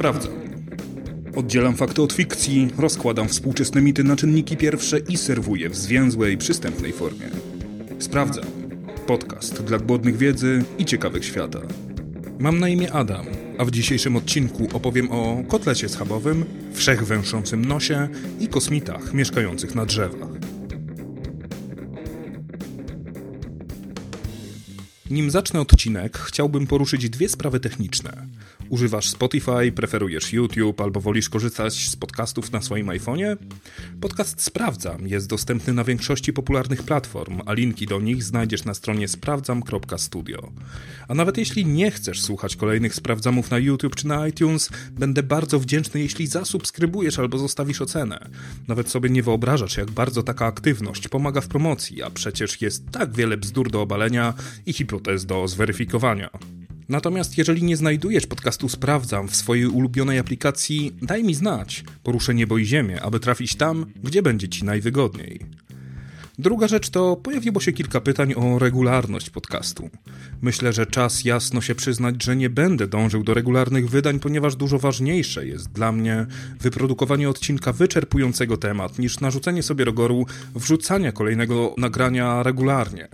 Sprawdzam. Oddzielam fakty od fikcji, rozkładam współczesne mity na czynniki pierwsze i serwuję w zwięzłej, przystępnej formie. Sprawdzam. Podcast dla głodnych wiedzy i ciekawych świata. Mam na imię Adam, a w dzisiejszym odcinku opowiem o kotlecie schabowym, wszechwęszącym nosie i kosmitach mieszkających na drzewach. Nim zacznę odcinek, chciałbym poruszyć dwie sprawy techniczne. Używasz Spotify, preferujesz YouTube albo wolisz korzystać z podcastów na swoim iPhone'ie? Podcast Sprawdzam jest dostępny na większości popularnych platform, a linki do nich znajdziesz na stronie sprawdzam.studio. A nawet jeśli nie chcesz słuchać kolejnych sprawdzamów na YouTube czy na iTunes, będę bardzo wdzięczny, jeśli zasubskrybujesz albo zostawisz ocenę. Nawet sobie nie wyobrażasz, jak bardzo taka aktywność pomaga w promocji, a przecież jest tak wiele bzdur do obalenia i hipotez do zweryfikowania. Natomiast jeżeli nie znajdujesz podcastu Sprawdzam w swojej ulubionej aplikacji, daj mi znać. Poruszę niebo i ziemię, aby trafić tam, gdzie będzie Ci najwygodniej. Druga rzecz to pojawiło się kilka pytań o regularność podcastu. Myślę, że czas jasno się przyznać, że nie będę dążył do regularnych wydań, ponieważ dużo ważniejsze jest dla mnie wyprodukowanie odcinka wyczerpującego temat niż narzucenie sobie rogoru wrzucania kolejnego nagrania regularnie.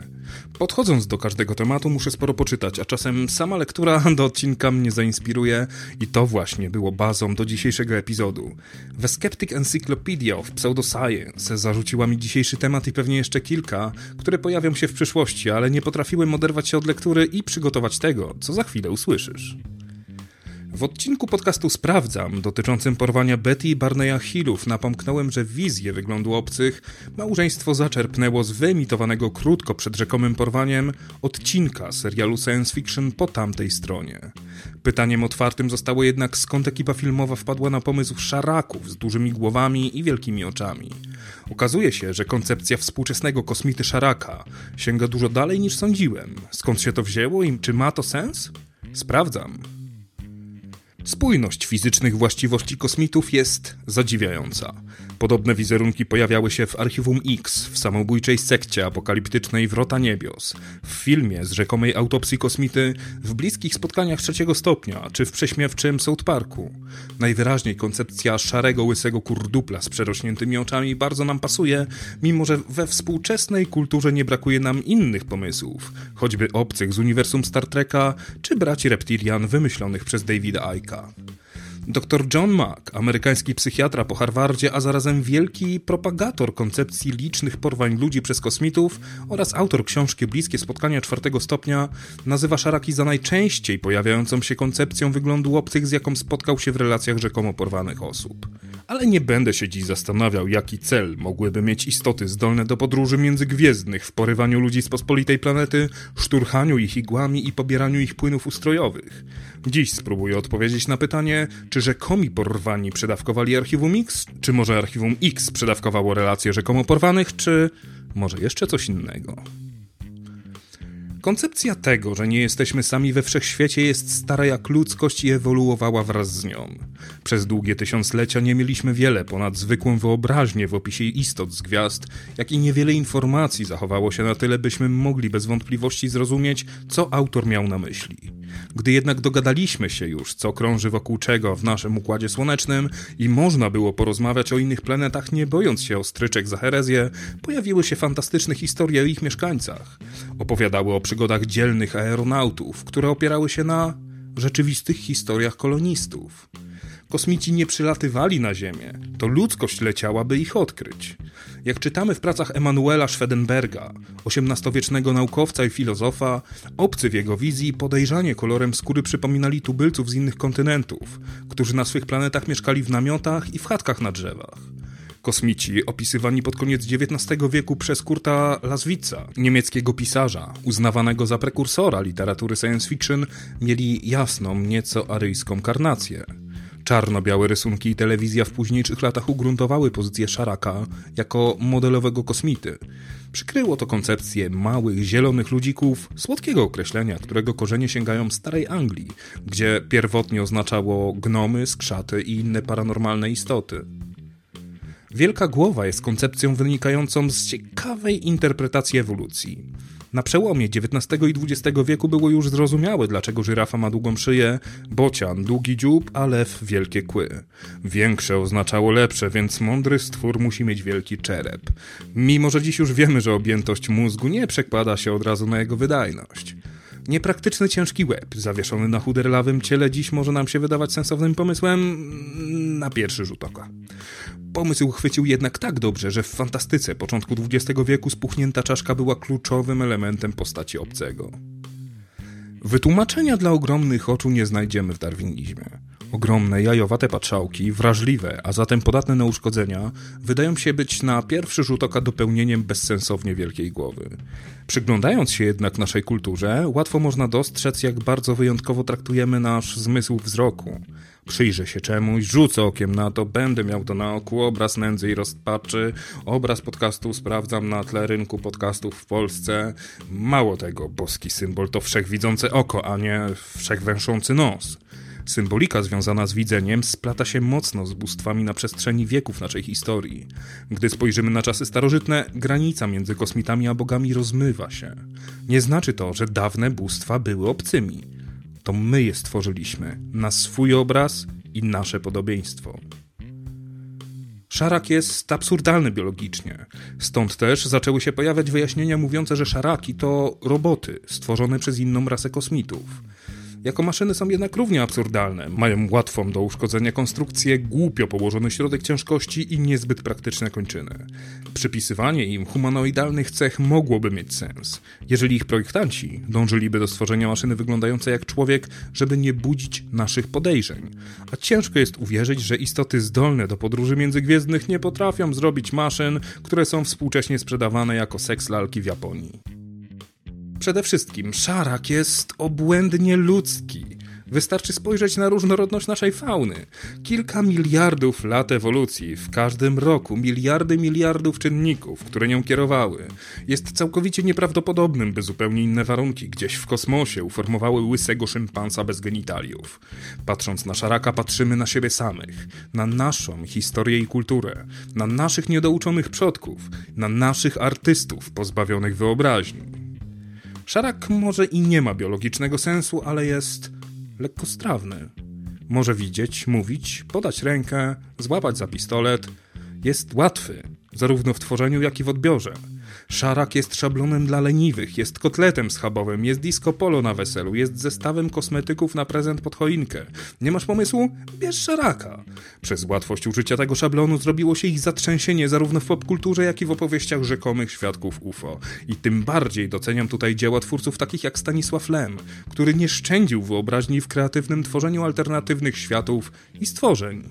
Podchodząc do każdego tematu muszę sporo poczytać, a czasem sama lektura do odcinka mnie zainspiruje i to właśnie było bazą do dzisiejszego epizodu. The Skeptic Encyclopedia of Pseudoscience zarzuciła mi dzisiejszy temat i pewnie jeszcze kilka, które pojawią się w przyszłości, ale nie potrafiłem oderwać się od lektury i przygotować tego, co za chwilę usłyszysz. W odcinku podcastu Sprawdzam, dotyczącym porwania Betty i Barneya Hillów, napomknąłem, że wizję wyglądu obcych małżeństwo zaczerpnęło z wyemitowanego krótko przed rzekomym porwaniem odcinka serialu science fiction po tamtej stronie. Pytaniem otwartym zostało jednak, skąd ekipa filmowa wpadła na pomysł szaraków z dużymi głowami i wielkimi oczami. Okazuje się, że koncepcja współczesnego kosmity szaraka sięga dużo dalej niż sądziłem. Skąd się to wzięło i czy ma to sens? Sprawdzam. Spójność fizycznych właściwości kosmitów jest zadziwiająca. Podobne wizerunki pojawiały się w Archiwum X, w samobójczej sekcie apokaliptycznej Wrota Niebios, w filmie z rzekomej autopsji kosmity, w bliskich spotkaniach trzeciego stopnia, czy w prześmiewczym South Parku. Najwyraźniej koncepcja szarego, łysego kurdupla z przerośniętymi oczami bardzo nam pasuje, mimo że we współczesnej kulturze nie brakuje nam innych pomysłów, choćby obcych z uniwersum Star Treka, czy braci reptilian wymyślonych przez Davida Icka. Dr John Mack, amerykański psychiatra po Harvardzie, a zarazem wielki propagator koncepcji licznych porwań ludzi przez kosmitów oraz autor książki Bliskie Spotkania czwartego stopnia, nazywa szaraki za najczęściej pojawiającą się koncepcją wyglądu obcych, z jaką spotkał się w relacjach rzekomo porwanych osób. Ale nie będę się dziś zastanawiał, jaki cel mogłyby mieć istoty zdolne do podróży międzygwiezdnych w porywaniu ludzi z pospolitej planety, szturchaniu ich igłami i pobieraniu ich płynów ustrojowych. Dziś spróbuję odpowiedzieć na pytanie, czy rzekomi porwani przedawkowali Archiwum X, czy może Archiwum X przedawkowało relacje rzekomo porwanych, czy może jeszcze coś innego. Koncepcja tego, że nie jesteśmy sami we wszechświecie jest stara jak ludzkość i ewoluowała wraz z nią. Przez długie tysiąclecia nie mieliśmy wiele ponad zwykłą wyobraźnię w opisie istot z gwiazd, jak i niewiele informacji zachowało się na tyle, byśmy mogli bez wątpliwości zrozumieć, co autor miał na myśli. Gdy jednak dogadaliśmy się już, co krąży wokół czego w naszym Układzie Słonecznym i można było porozmawiać o innych planetach, nie bojąc się o stryczek za herezję, pojawiły się fantastyczne historie o ich mieszkańcach. Opowiadały o przygodach dzielnych aeronautów, które opierały się na rzeczywistych historiach kolonistów. Kosmici nie przylatywali na Ziemię, to ludzkość leciała, by ich odkryć. Jak czytamy w pracach Emanuela Schwedenberga, XVIII-wiecznego naukowca i filozofa, obcy w jego wizji podejrzanie kolorem skóry przypominali tubylców z innych kontynentów, którzy na swych planetach mieszkali w namiotach i w chatkach na drzewach. Kosmici, opisywani pod koniec XIX wieku przez Kurta Laswitza, niemieckiego pisarza, uznawanego za prekursora literatury science fiction, mieli jasną, nieco aryjską karnację. Czarno-białe rysunki i telewizja w późniejszych latach ugruntowały pozycję Szaraka jako modelowego kosmity. Przykryło to koncepcję małych, zielonych ludzików, słodkiego określenia, którego korzenie sięgają starej Anglii, gdzie pierwotnie oznaczało gnomy, skrzaty i inne paranormalne istoty. Wielka głowa jest koncepcją wynikającą z ciekawej interpretacji ewolucji. Na przełomie XIX i XX wieku było już zrozumiałe, dlaczego żyrafa ma długą szyję, bocian długi dziób, a lew wielkie kły. Większe oznaczało lepsze, więc mądry stwór musi mieć wielki czerep. Mimo, że dziś już wiemy, że objętość mózgu nie przekłada się od razu na jego wydajność. Niepraktyczny ciężki łeb, zawieszony na chuderlawym ciele, dziś może nam się wydawać sensownym pomysłem na pierwszy rzut oka. Pomysł chwycił jednak tak dobrze, że w fantastyce początku XX wieku spuchnięta czaszka była kluczowym elementem postaci obcego. Wytłumaczenia dla ogromnych oczu nie znajdziemy w darwinizmie. Ogromne, jajowate patrzałki, wrażliwe, a zatem podatne na uszkodzenia, wydają się być na pierwszy rzut oka dopełnieniem bezsensownie wielkiej głowy. Przyglądając się jednak naszej kulturze, łatwo można dostrzec, jak bardzo wyjątkowo traktujemy nasz zmysł wzroku. Przyjrzę się czemuś, rzucę okiem na to, będę miał to na oku, obraz nędzy i rozpaczy, obraz podcastu sprawdzam na tle rynku podcastów w Polsce. Mało tego, boski symbol to wszechwidzące oko, a nie wszechwęszący nos. Symbolika związana z widzeniem splata się mocno z bóstwami na przestrzeni wieków naszej historii. Gdy spojrzymy na czasy starożytne, granica między kosmitami a bogami rozmywa się. Nie znaczy to, że dawne bóstwa były obcymi. To my je stworzyliśmy na swój obraz i nasze podobieństwo. Szarak jest absurdalny biologicznie. Stąd też zaczęły się pojawiać wyjaśnienia mówiące, że szaraki to roboty stworzone przez inną rasę kosmitów. Jako maszyny są jednak równie absurdalne. Mają łatwą do uszkodzenia konstrukcję, głupio położony środek ciężkości i niezbyt praktyczne kończyny. Przypisywanie im humanoidalnych cech mogłoby mieć sens, jeżeli ich projektanci dążyliby do stworzenia maszyny wyglądającej jak człowiek, żeby nie budzić naszych podejrzeń. A ciężko jest uwierzyć, że istoty zdolne do podróży międzygwiezdnych nie potrafią zrobić maszyn, które są współcześnie sprzedawane jako seks lalki w Japonii. Przede wszystkim szarak jest obłędnie ludzki. Wystarczy spojrzeć na różnorodność naszej fauny. Kilka miliardów lat ewolucji, w każdym roku miliardy miliardów czynników, które nią kierowały. Jest całkowicie nieprawdopodobnym, by zupełnie inne warunki gdzieś w kosmosie uformowały łysego szympansa bez genitaliów. Patrząc na szaraka, patrzymy na siebie samych, na naszą historię i kulturę, na naszych niedouczonych przodków, na naszych artystów pozbawionych wyobraźni. Szarak może i nie ma biologicznego sensu, ale jest lekkostrawny. Może widzieć, mówić, podać rękę, złapać za pistolet. Jest łatwy, zarówno w tworzeniu, jak i w odbiorze. Szarak jest szablonem dla leniwych, jest kotletem schabowym, jest disco polo na weselu, jest zestawem kosmetyków na prezent pod choinkę. Nie masz pomysłu? Bierz szaraka. Przez łatwość użycia tego szablonu zrobiło się ich zatrzęsienie zarówno w popkulturze, jak i w opowieściach rzekomych świadków UFO. I tym bardziej doceniam tutaj dzieła twórców takich jak Stanisław Lem, który nie szczędził wyobraźni w kreatywnym tworzeniu alternatywnych światów i stworzeń.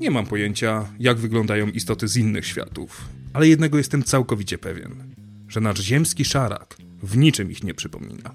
Nie mam pojęcia, jak wyglądają istoty z innych światów ale jednego jestem całkowicie pewien, że nasz ziemski szarak w niczym ich nie przypomina.